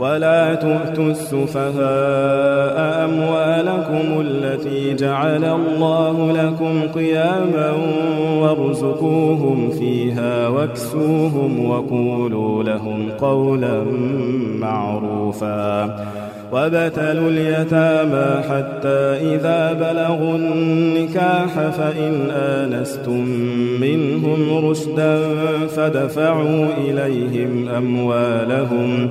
ولا تؤتوا السفهاء أموالكم التي جعل الله لكم قياما وارزقوهم فيها واكسوهم وقولوا لهم قولا معروفا وابتلوا اليتامى حتى إذا بلغوا النكاح فإن آنستم منهم رشدا فدفعوا إليهم أموالهم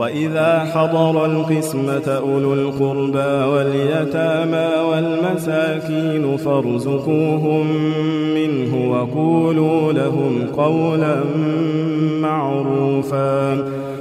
وإذا حضر القسمة أولو القربى واليتامى والمساكين فارزقوهم منه وقولوا لهم قولا معروفا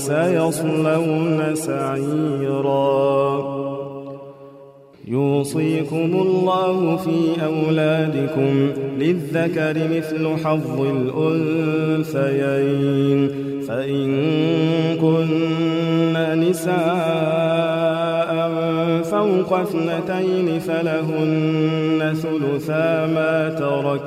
وسيصلون سعيرا. يوصيكم الله في أولادكم للذكر مثل حظ الأنثيين. فإن كن نساء فوق اثنتين فلهن ثلثا ما ترك.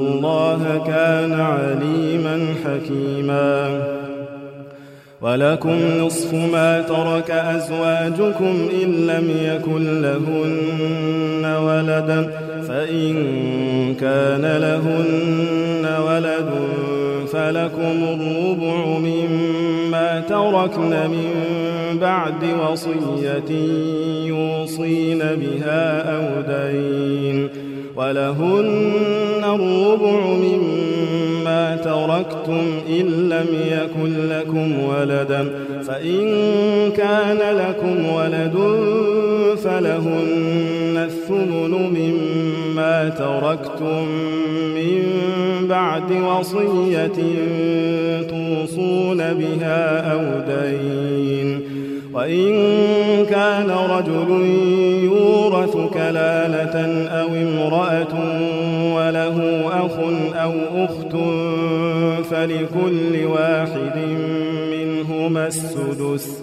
الله كان عليما حكيما. ولكم نصف ما ترك أزواجكم إن لم يكن لهن ولدا فإن كان لهن ولد فلكم الربع مما تركن من بعد وصية يوصين بها أو دين. ولهن الربع مما تركتم إن لم يكن لكم ولدا فإن كان لكم ولد فلهن الثمن مما تركتم من بعد وصية توصون بها أو دين. وإن كان رجل يورث كلالة أو امرأة وله أخ أو أخت فلكل واحد منهما السدس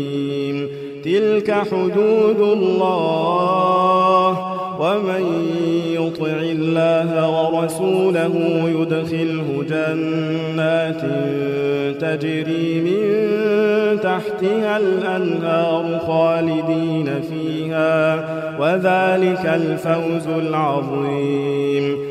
تلك حدود الله ومن يطع الله ورسوله يدخله جنات تجري من تحتها الأنهار خالدين فيها وذلك الفوز العظيم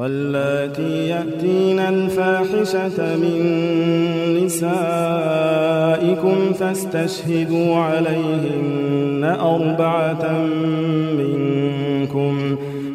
واللاتي يأتين الفاحشة من نسائكم فاستشهدوا عليهن أربعة منكم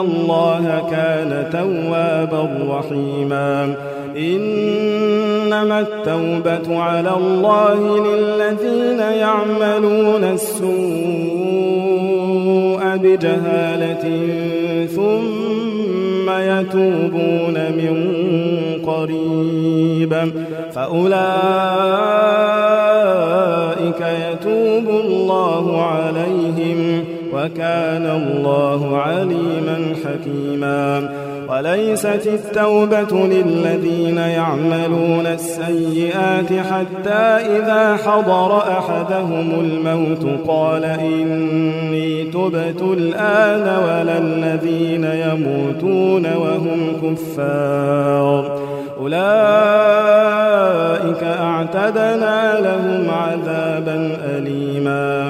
الله كان توابا رحيما إنما التوبة على الله للذين يعملون السوء بجهالة ثم يتوبون من قريب فأولئك يتوب الله عليهم وكان الله عليما حكيما. وليست التوبة للذين يعملون السيئات حتى إذا حضر أحدهم الموت قال إني تبت الآن ولا الذين يموتون وهم كفار. أولئك أعتدنا لهم عذابا أليما.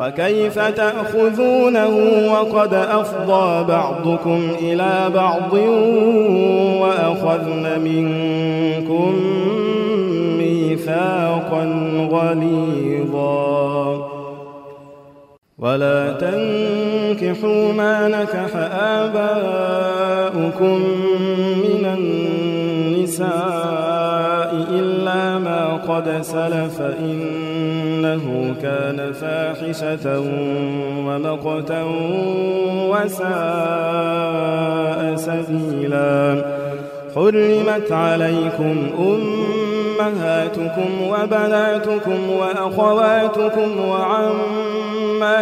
وكيف تأخذونه وقد أفضى بعضكم إلى بعض وأخذن منكم ميثاقا غليظا. ولا تنكحوا ما نكح آباؤكم من النساء. قد سلف إنه كان فاحشة ومقتا وساء سبيلا حرمت عليكم أمة أمهاتكم وبناتكم وأخواتكم وعماتكم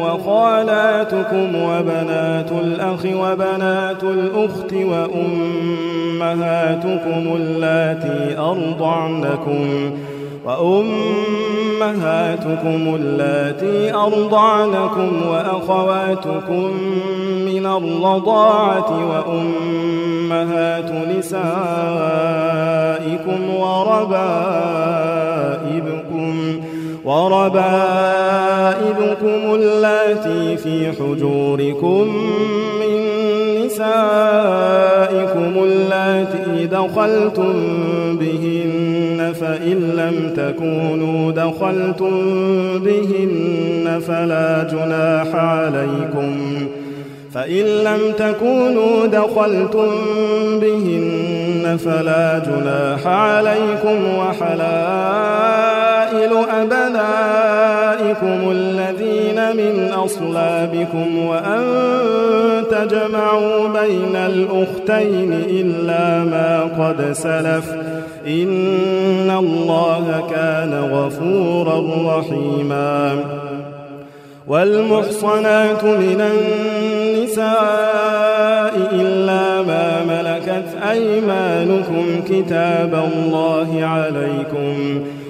وخالاتكم وبنات الأخ وبنات الأخت وأمهاتكم اللاتي أرضعنكم وأمهاتكم اللاتي أرضعنكم وأخواتكم من الرضاعة وأمهات نسائكم وربائبكم وربائبكم اللاتي في حجوركم نسائكم اللاتي دخلتم بهن فإن لم تكونوا دخلتم بهن فلا جناح عليكم. فإن لم تكونوا دخلتم بهن فلا جناح عليكم وحلائل أبنائكم الذين من أصلابكم وأن تجمعوا بين الأختين إلا ما قد سلف. إن الله كان غفورا رحيما. والمحصنات من النساء إلا ما ملكت أيمانكم كتاب الله عليكم.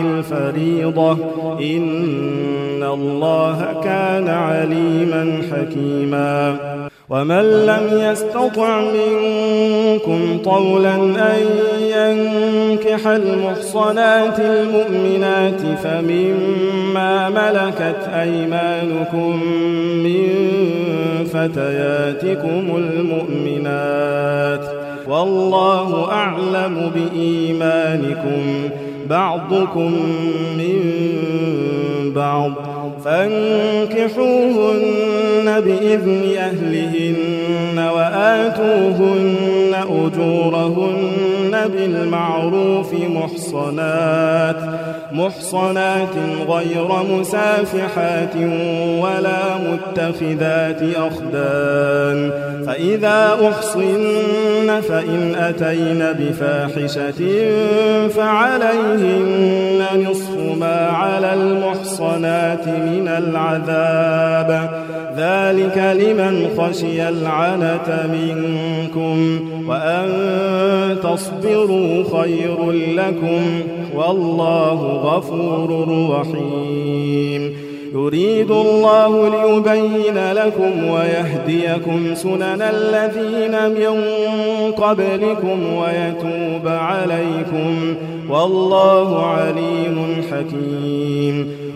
الفريضة. إن الله كان عليما حكيما. ومن لم يستطع منكم طولا أن ينكح المحصنات المؤمنات فمما ملكت أيمانكم من فتياتكم المؤمنات. والله أعلم بإيمانكم. بعضكم من بعض فانكحوهن بإذن أهلهن وآتوهن أجورهن بالمعروف محصنات محصنات غير مسافحات ولا متخذات أخدان. فإذا أحصن فإن أتين بفاحشة فعليهن نصف ما على المحصنات من العذاب. ذلك لمن خشي العنة منكم. وأن تصبروا خير لكم والله غفور رحيم. يريد الله ليبين لكم ويهديكم سنن الذين من قبلكم ويتوب عليكم. والله عليم حكيم.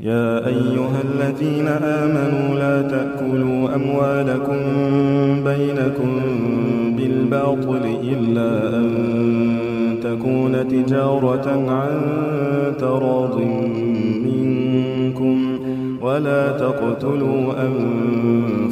يا أيها الذين آمنوا لا تأكلوا أموالكم بينكم بالباطل إلا أن تكون تجارة عن تراض منكم ولا تقتلوا أنفسكم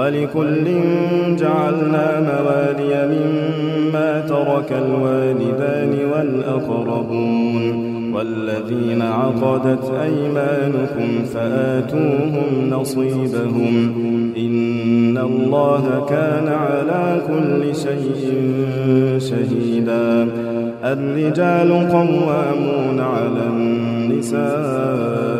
ولكل جعلنا موالي مما ترك الوالدان والأقربون والذين عقدت أيمانكم فآتوهم نصيبهم إن الله كان على كل شيء شهيدا الرجال قوامون على النساء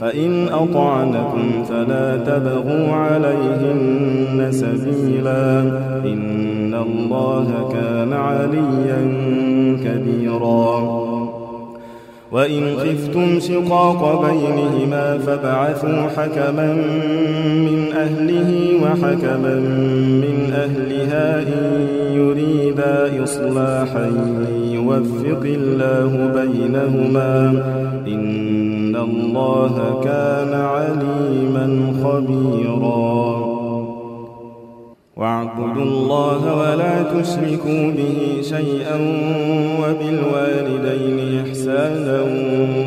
فإن أطعنكم فلا تبغوا عليهن سبيلا. إن الله كان عليا كبيرا. وإن خفتم شقاق بينهما فابعثوا حكما من أهله وحكما من أهلها إن يريدا إصلاحا يوفق الله بينهما. إن الله كان عليما خبيرا. واعبدوا الله ولا تشركوا به شيئا وبالوالدين إحسانا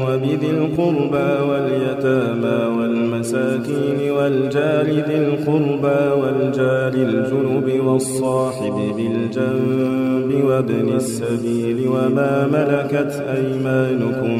وبذي القربى واليتامى والمساكين والجار ذي القربى والجار الجنب والصاحب بالجنب وابن السبيل وما ملكت أيمانكم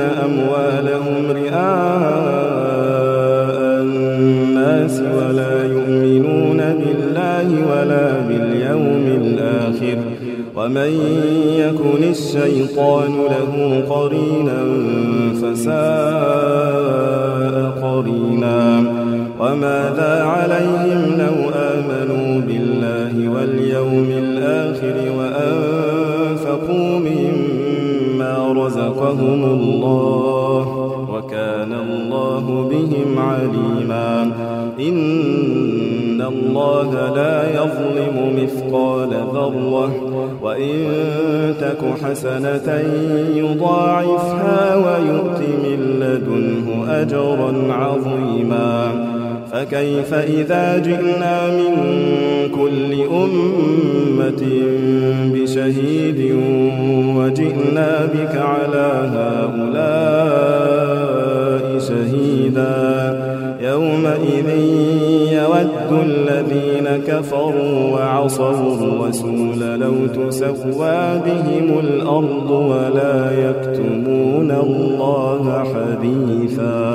أموالهم رئاء الناس ولا يؤمنون بالله ولا باليوم الآخر. ومن يكن الشيطان له قرينا فساء قرينا. وماذا عليهم لو آمنوا بالله واليوم الآخر رزقهم الله وكان الله بهم عليما. إن الله لا يظلم مثقال ذرة وإن تك حسنة يضاعفها ويؤت من لدنه أجرا عظيما. فكيف إذا جئنا من كل أمة بشهيد وجئنا بك على هؤلاء شهيدا. يومئذ يود الذين كفروا وعصوا الرسول لو تسوى بهم الأرض ولا يكتمون الله حديثا.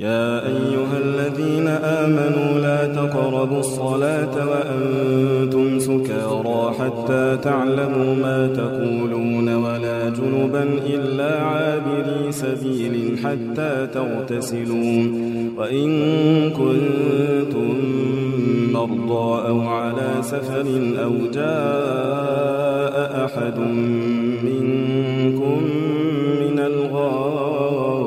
يا أيها الذين آمنوا لا تقربوا الصلاة وأنتم سكارى حتى تعلموا ما تقولون ولا جنبا إلا عابري سبيل حتى تغتسلوا وإن كنتم مرضى أو على سفر أو جاء أحد منكم من الغائط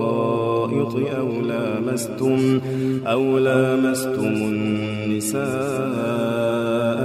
أو لامستم أو لامستم النساء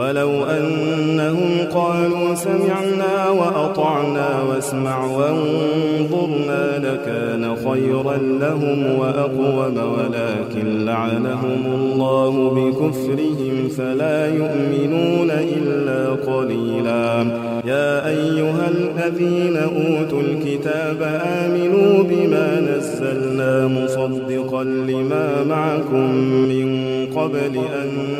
ولو أنهم قالوا سمعنا وأطعنا واسمع وانظرنا لكان خيرا لهم وأقوم ولكن لعنهم الله بكفرهم فلا يؤمنون إلا قليلا. يا أيها الذين أوتوا الكتاب آمنوا بما نزلنا مصدقا لما معكم من قبل أن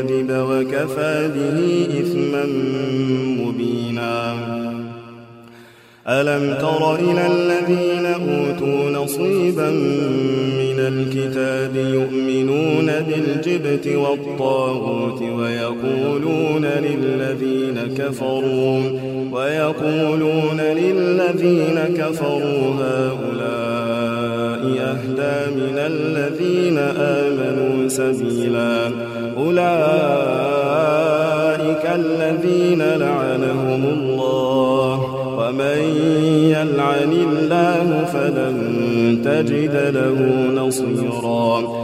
الكذب وكفى به إثما مبينا. ألم تر إلى الذين أوتوا نصيبا من الكتاب يؤمنون بالجبت والطاغوت ويقولون للذين كفروا ويقولون للذين كفروا هؤلاء أهدى من الذين آمنوا سبيلا. أولئك الذين لعنهم الله. ومن يلعن الله فلن تجد له نصيرا.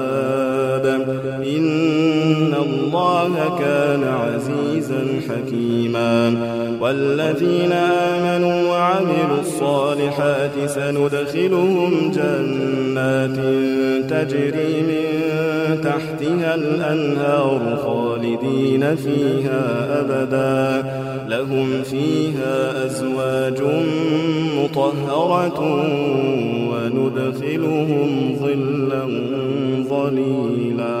الله كان عزيزا حكيما. والذين آمنوا وعملوا الصالحات سندخلهم جنات تجري من تحتها الأنهار خالدين فيها أبدا. لهم فيها أزواج مطهرة وندخلهم ظلا ظليلا.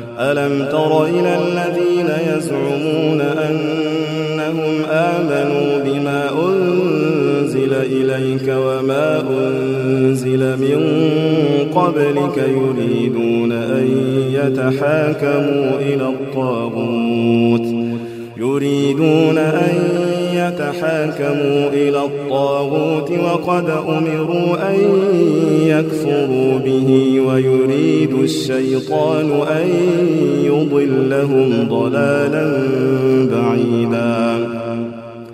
ألم تر إلى الذين يزعمون أنهم آمنوا بما أنزل إليك وما أنزل من قبلك يريدون أن يتحاكموا إلى الطاغوت يريدون أن يتحاكموا إلى الطاغوت وقد أمروا أن يكفروا به ويريد الشيطان أن يضلهم ضلالا بعيدا.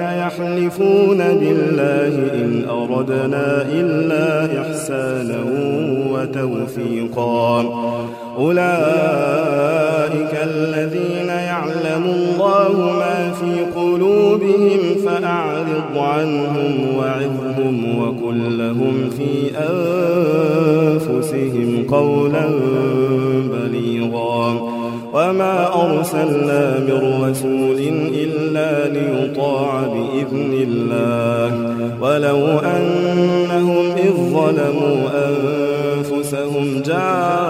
يحلفون بالله إن أردنا إلا إحسانا وتوفيقا. أولئك الذين يعلم الله ما في قلوبهم فأعرض عنهم وعظهم وقل لهم في أنفسهم قولا وما أرسلنا من رسول إلا ليطاع بإذن الله. ولو أنهم إذ ظلموا أنفسهم جاءوك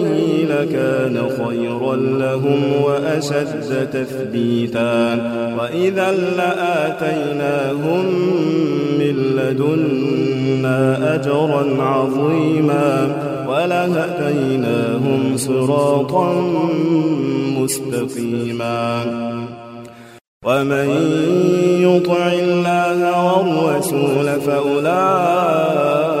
لكان خيرا لهم وأشد تثبيتا. وإذا لآتيناهم من لدنا أجرا عظيما ولهديناهم صراطا مستقيما. ومن يطع الله والرسول فأولئك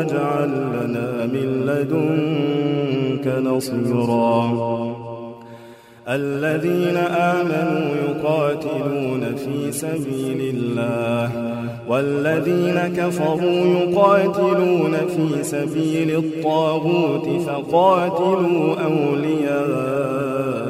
واجعل لنا من لدنك نصيرا. الذين آمنوا يقاتلون في سبيل الله والذين كفروا يقاتلون في سبيل الطاغوت فقاتلوا أولياء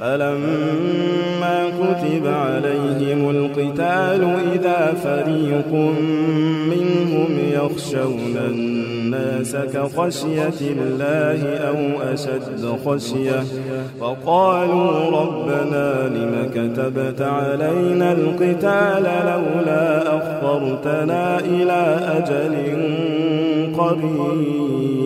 فلما كتب عليهم القتال إذا فريق منهم يخشون الناس كخشية الله أو أشد خشية وقالوا ربنا لم كتبت علينا القتال لولا أخرتنا إلى أجل قريب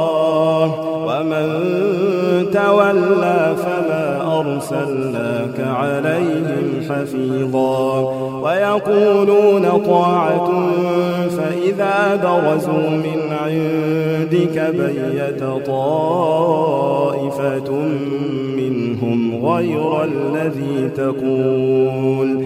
ومن تولى فما أرسلناك عليهم حفيظا. ويقولون طاعة فإذا برزوا من عندك بيت طائفة منهم غير الذي تقول.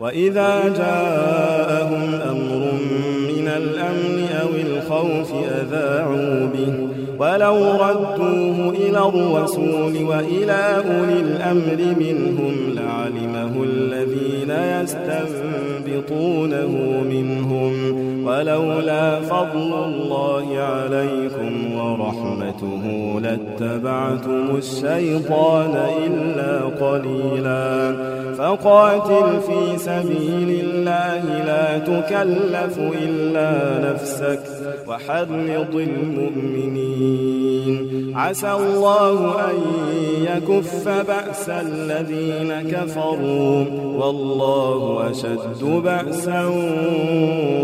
وإذا جاءهم أمر من الأمن أو الخوف أذاعوا به. ولو ردوه إلى الرسول وإلى أولي الأمر منهم لعلمه الذين يستنبطونه منهم. ولولا فضل الله عليكم ورحمته لاتبعتم الشيطان إلا قليلا. فقاتل في سبيل الله لا تكلف إلا نفسك وحرض المؤمنين. عسى الله أن يكف بأس الذين كفروا. والله أشد بأسا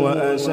وأشد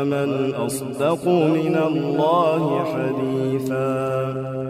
ومن أصدق من الله حديثا.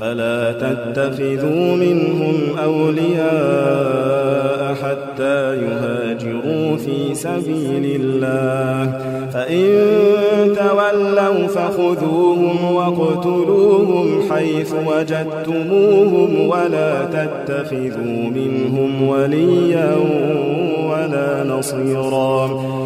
فلا تتخذوا منهم أولياء حتى يهاجروا في سبيل الله. فإن تولوا فخذوهم واقتلوهم حيث وجدتموهم ولا تتخذوا منهم وليا ولا نصيرا.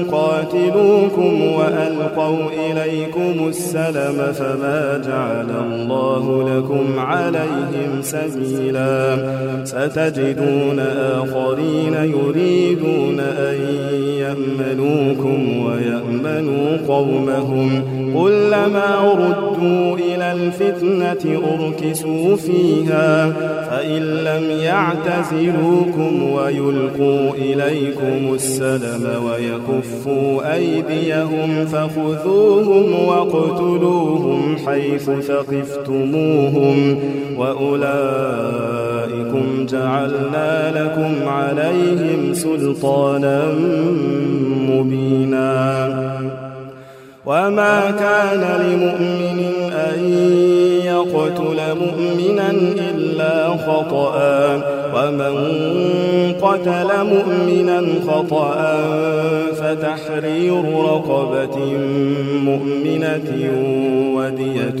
يقاتلوكم وألقوا إليكم السلم فما جعل الله لكم عليهم سبيلا. ستجدون آخرين يريدون أن يأمنوكم ويأمنوا قومهم. كلما ردوا إلى الفتنة أركسوا فيها فإن لم يعتزلوكم ويلقوا إليكم السلم ويكفوا أيديهم فخذوهم واقتلوهم حيث ثقفتموهم وأولئكم جعلنا لكم عليهم سلطانا مبينا. وما كان لمؤمن أن يقتل مؤمنا إلا خطأ ومن قتل مؤمنا خطأ فتحرير رقبة مؤمنة ودية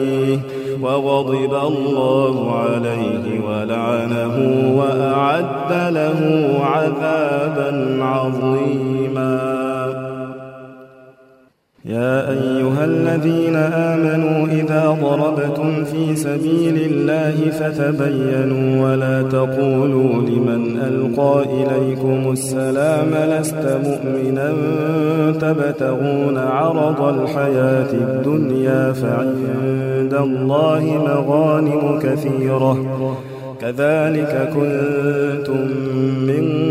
وغضب الله عليه ولعنه وأعد له عذابا عظيما. يا أيها الذين آمنوا إذا ضربتم في سبيل الله فتبينوا ولا تقولوا لمن ألقى إليكم السلام لست مؤمنا تبتغون عرض الحياة الدنيا فعند الله مغانم كثيرة. كذلك كنتم من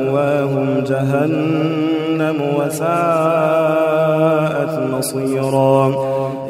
جهنم جهنم وساءت مصيرا.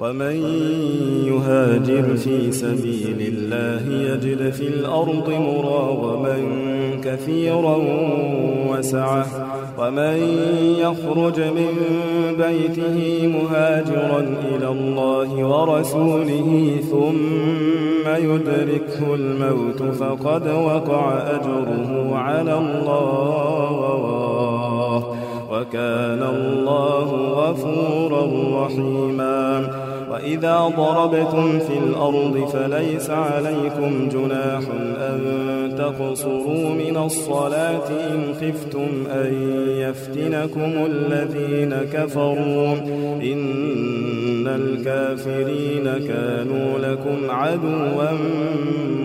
ومن يهاجر في سبيل الله يجد في الأرض مراغما كثيرا وسعة ومن يخرج من بيته مهاجرا إلى الله ورسوله ثم يدركه الموت فقد وقع أجره على الله وكان الله غفورا رحيما وإذا ضربتم في الأرض فليس عليكم جناح أن تقصروا من الصلاة إن خفتم أن يفتنكم الذين كفروا إن الكافرين كانوا لكم عدوا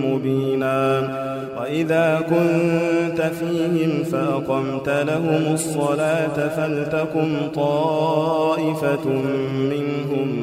مبينا وإذا كنت فيهم فأقمت لهم الصلاة فلتكن طائفة منهم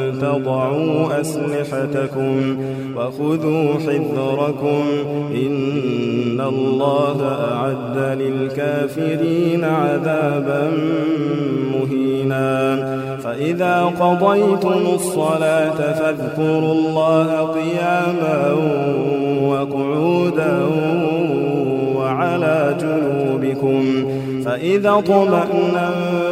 تضعوا أسلحتكم وخذوا حذركم إن الله أعد للكافرين عذابا مهينا. فإذا قضيتم الصلاة فاذكروا الله قياما وقعودا وعلى جنوبكم. فإذا طمأنتم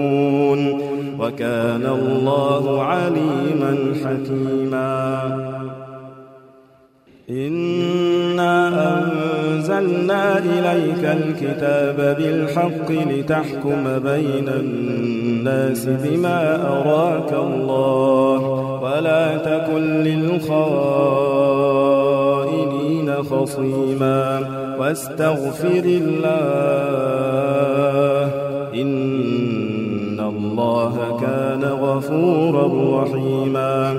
وكان الله عليما حكيما. إنا أنزلنا إليك الكتاب بالحق لتحكم بين الناس بما أراك الله ولا تكن للخائنين خصيما. واستغفر الله إن غفورا رحيما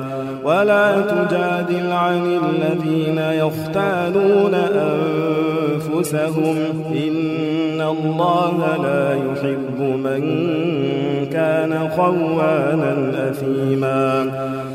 ولا تجادل عن الذين يختالون أنفسهم. إن الله لا يحب من كان خوانا أثيما.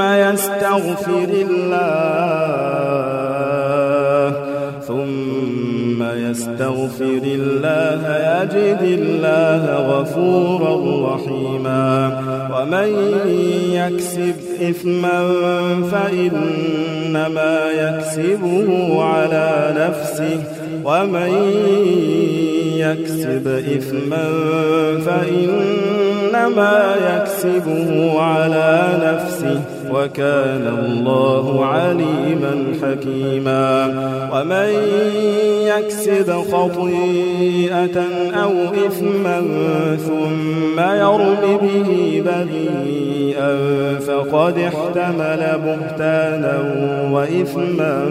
يستغفر الله ثم يستغفر الله يجد الله غفورا رحيما. ومن يكسب إثما فإنما يكسبه على نفسه. ومن يكسب إثما فإنما يكسبه على نفسه. وكان الله عليما حكيما. ومن يكسب خطيئة أو إثما ثم يرم به بريئا فقد احتمل بهتانا وإثما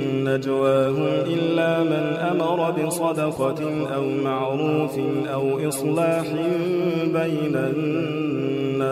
نجواهم إلا من أمر بصدقة أو معروف أو إصلاح بين الناس.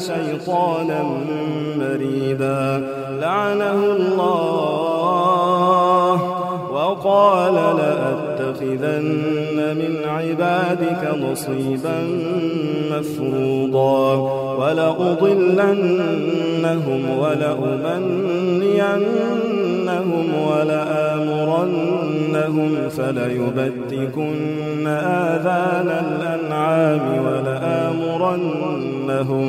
شيطانا مريدا لعنه الله وقال لأتخذن من عبادك نصيبا مفروضا. ولأضلنهم ولأمنينهم ولآمرنهم فليبتكن آذان الأنعام ولآمرنهم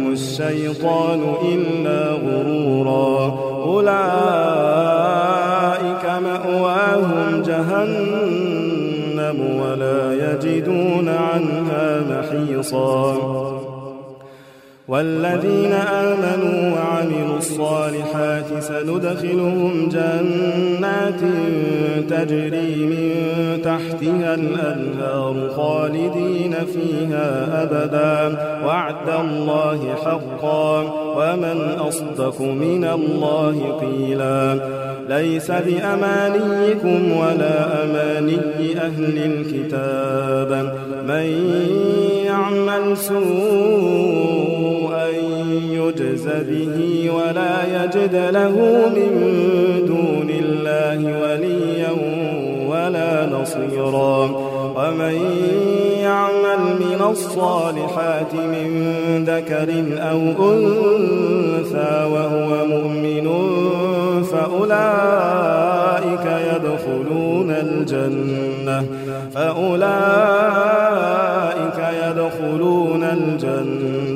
الشيطان إلا غرورا. أولئك مأواهم جهنم ولا يجدون عنها محيصا. والذين آمنوا وعملوا الصالحات سندخلهم جنات تجري من تحتها الأنهار خالدين فيها أبدا. وعد الله حقا. ومن أصدق من الله قيلا. ليس بأمانيكم ولا أماني أهل الكتاب. من يعمل سوءا يجز به ولا يجد له من دون الله وليا ولا نصيرا. ومن يعمل من الصالحات من ذكر أو أنثى وهو مؤمن فأولئك يدخلون الجنة فأولئك يدخلون الجنة.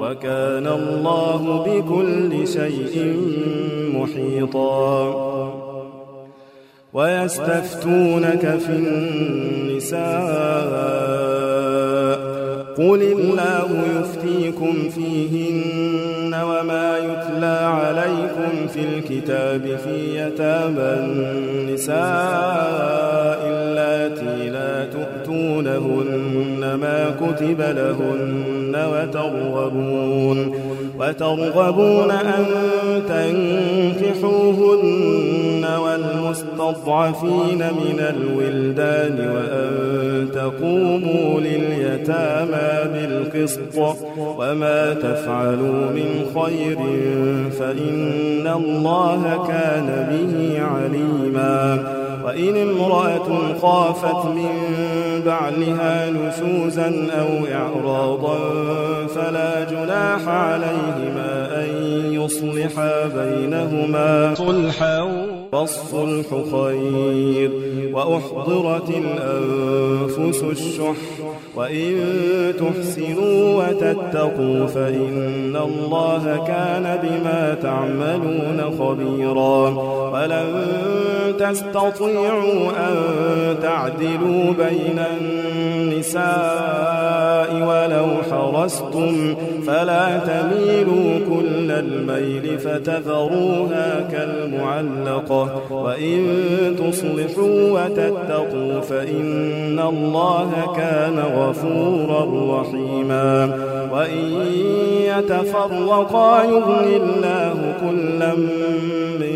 وكان الله بكل شيء محيطا. ويستفتونك في النساء. قل الله يفتيكم فيهن وما يتلى عليكم في الكتاب في يتامى النساء اللاتي لا تؤتونهن ما كتب لهن وترغبون وترغبون أن تنكحوهن والمستضعفين من الولدان وأن تقوموا لليتامى بالقسط وما تفعلوا من خير فإن الله كان به عليما. وإن امرأة خافت من بعلها نشوزا أو إعراضا فلا جناح عليهما أن يصلحا بينهما. صلحا فالصلح خير وأحضرت الأنفس الشح. وإن تحسنوا وتتقوا فإن الله كان بما تعملون خبيرا. ولن تستطيعوا أن تعدلوا بين النساء ولو حرصتم فلا تميلوا كل الميل فتذروها كالمعلقة وإن تصلحوا وتتقوا فإن الله كان غفورا رحيما. وإن يتفرقا يغني الله كلا من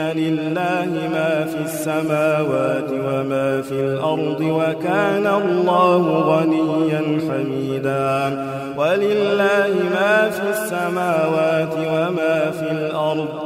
لله ما في السماوات وما في الأرض وكان الله غنيا حميدا ولله ما في السماوات وما في الأرض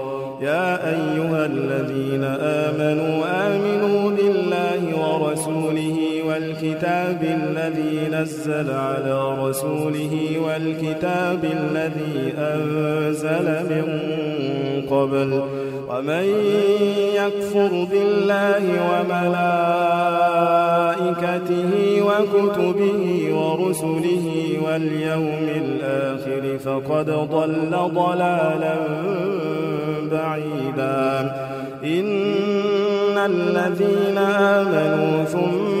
يا أيها الذين آمنوا آمنوا بالله ورسوله والكتاب الذي نزل على رسوله والكتاب الذي أنزل من قبل. ومن يكفر بالله وملائكته وكتبه ورسله واليوم الآخر فقد ضل ضلالا بعيدا. إن الذين آمنوا ثم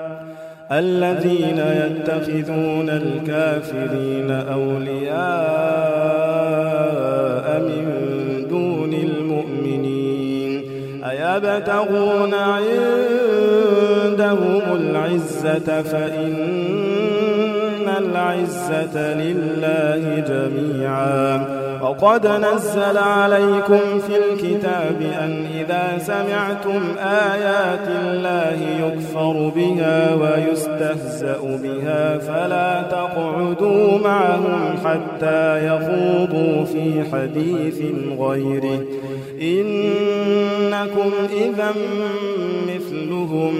الذين يتخذون الكافرين أولياء من دون المؤمنين أيبتغون عندهم العزة فإن العزة لله جميعا. وقد نزل عليكم في الكتاب أن إذا سمعتم آيات الله يكفر بها ويستهزأ بها فلا تقعدوا معهم حتى يخوضوا في حديث غيره. إنكم إذا مثلهم.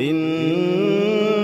إن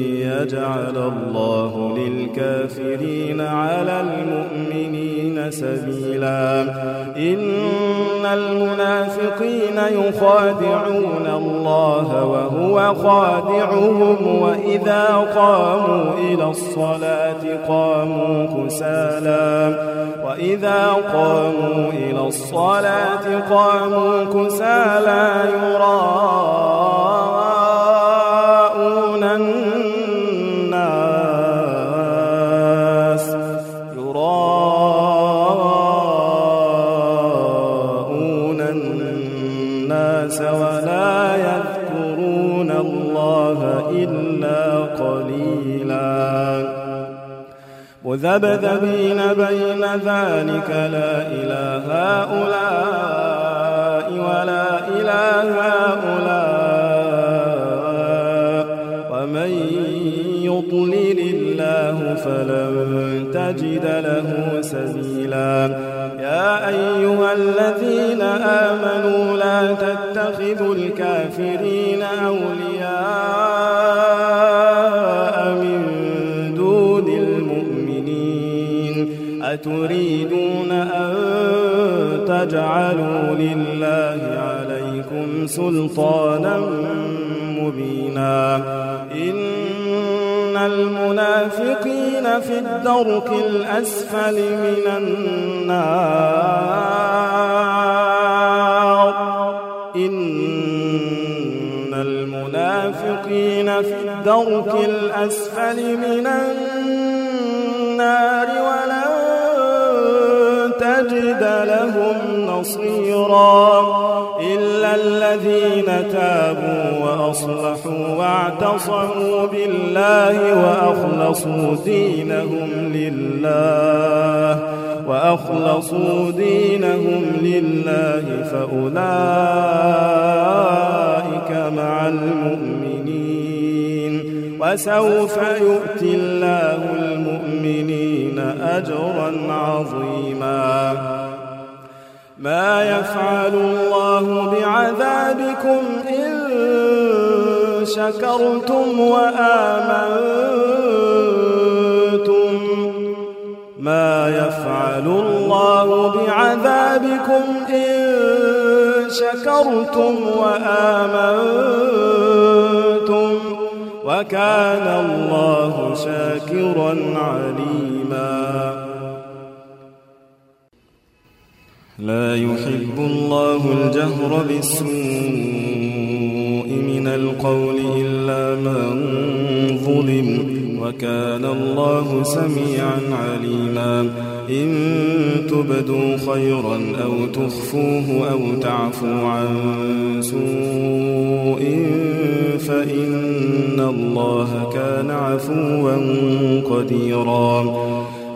يجعل الله للكافرين على المؤمنين سبيلا. إن المنافقين يخادعون الله وهو خادعهم وإذا قاموا إلى الصلاة قاموا كسالا. وإذا قاموا إلى الصلاة قاموا كسالا. يراءون مذبذبين بين ذلك لا إله هؤلاء ولا إله هؤلاء. ومن يضلل الله فلن تجد له سبيلا. يا أيها الذين آمنوا لا تتخذوا الكافرين أولياء أتريدون أن تجعلوا لله عليكم سلطانا مبينا؟ إن المنافقين في الدرك الأسفل من النار. إن المنافقين في الدرك الأسفل من النار. تجد لهم نصيرا إلا الذين تابوا وأصلحوا واعتصموا بالله وأخلصوا دينهم لله وأخلصوا دينهم لله فأولئك مع المؤمنين وسوف يؤتي الله المؤمنين أجرا عظيما. ما يفعل الله بعذابكم إن شكرتم وآمنتم. ما يفعل الله بعذابكم إن شكرتم وآمنتم. وكان الله شاكرا عليما. لا يحب الله الجهر بالسوء من القول إلا من ظلم وكان الله سميعا عليما. إن تبدوا خيرا أو تخفوه أو تعفوا عن سوء فإن الله كان عفوا قديرا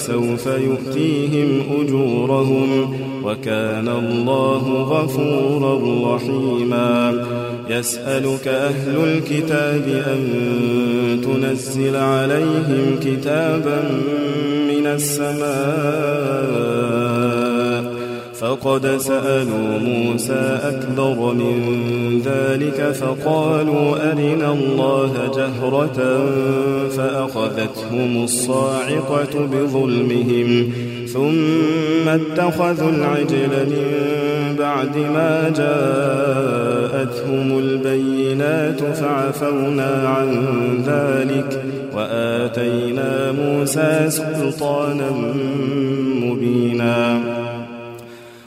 سوف يؤتيهم أجورهم وكان الله غفورا رحيما. يسألك أهل الكتاب أن تنزل عليهم كتابا من السماء فقد سألوا موسى أكبر من ذلك فقالوا أرنا الله جهرة فأخذتهم الصاعقة بظلمهم ثم اتخذوا العجل من بعد ما جاءتهم البينات فعفونا عن ذلك وآتينا موسى سلطانا مبينا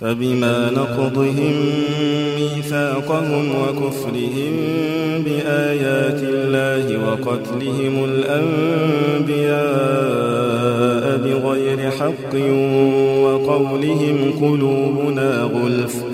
فبما نقضهم ميثاقهم وكفرهم بآيات الله وقتلهم الأنبياء بغير حق وقولهم قلوبنا غلف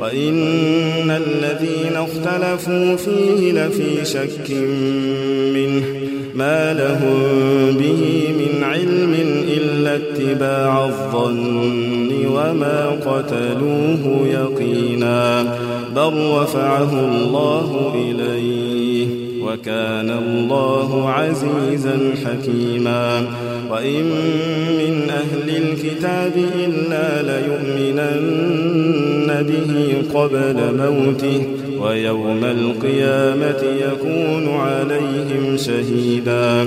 وإن الذين اختلفوا فيه لفي شك منه ما لهم به من علم إلا اتباع الظن وما قتلوه يقينا بل رفعه الله إليه وكان الله عزيزا حكيما وإن من أهل الكتاب إلا ليؤمنن به قبل موته ويوم القيامة يكون عليهم شهيدا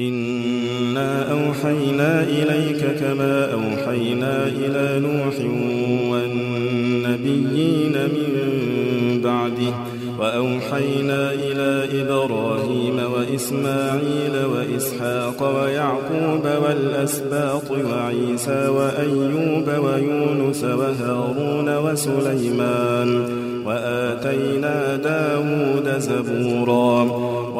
إنا أوحينا إليك كما أوحينا إلى نوح والنبيين من بعده وأوحينا إلى إبراهيم وإسماعيل وإسحاق ويعقوب والأسباط وعيسى وأيوب ويونس وهارون وسليمان وآتينا داود زبورا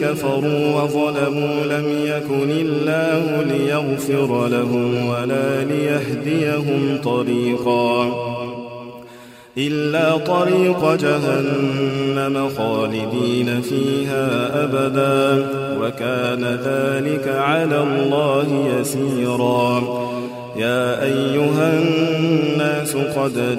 كفروا وظلموا لم يكن الله ليغفر لهم ولا ليهديهم طريقا إلا طريق جهنم خالدين فيها أبدا وكان ذلك على الله يسيرا يا أيها الناس قد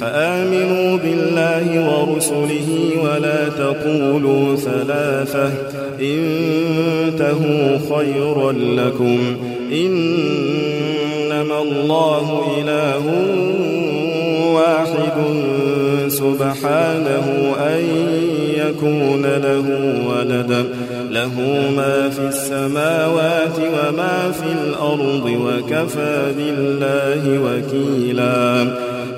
فآمنوا بالله ورسله ولا تقولوا ثلاثة. انتهوا خيرا لكم. إنما الله إله واحد سبحانه أن يكون له ولد. له ما في السماوات وما في الأرض وكفى بالله وكيلا.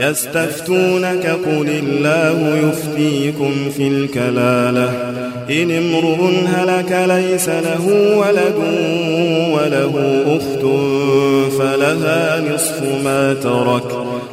يستفتونك قل الله يفتيكم في الكلالة. إن امرؤ هلك ليس له ولد وله أخت فلها نصف ما ترك.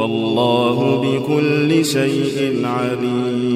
والله بكل شيء عليم.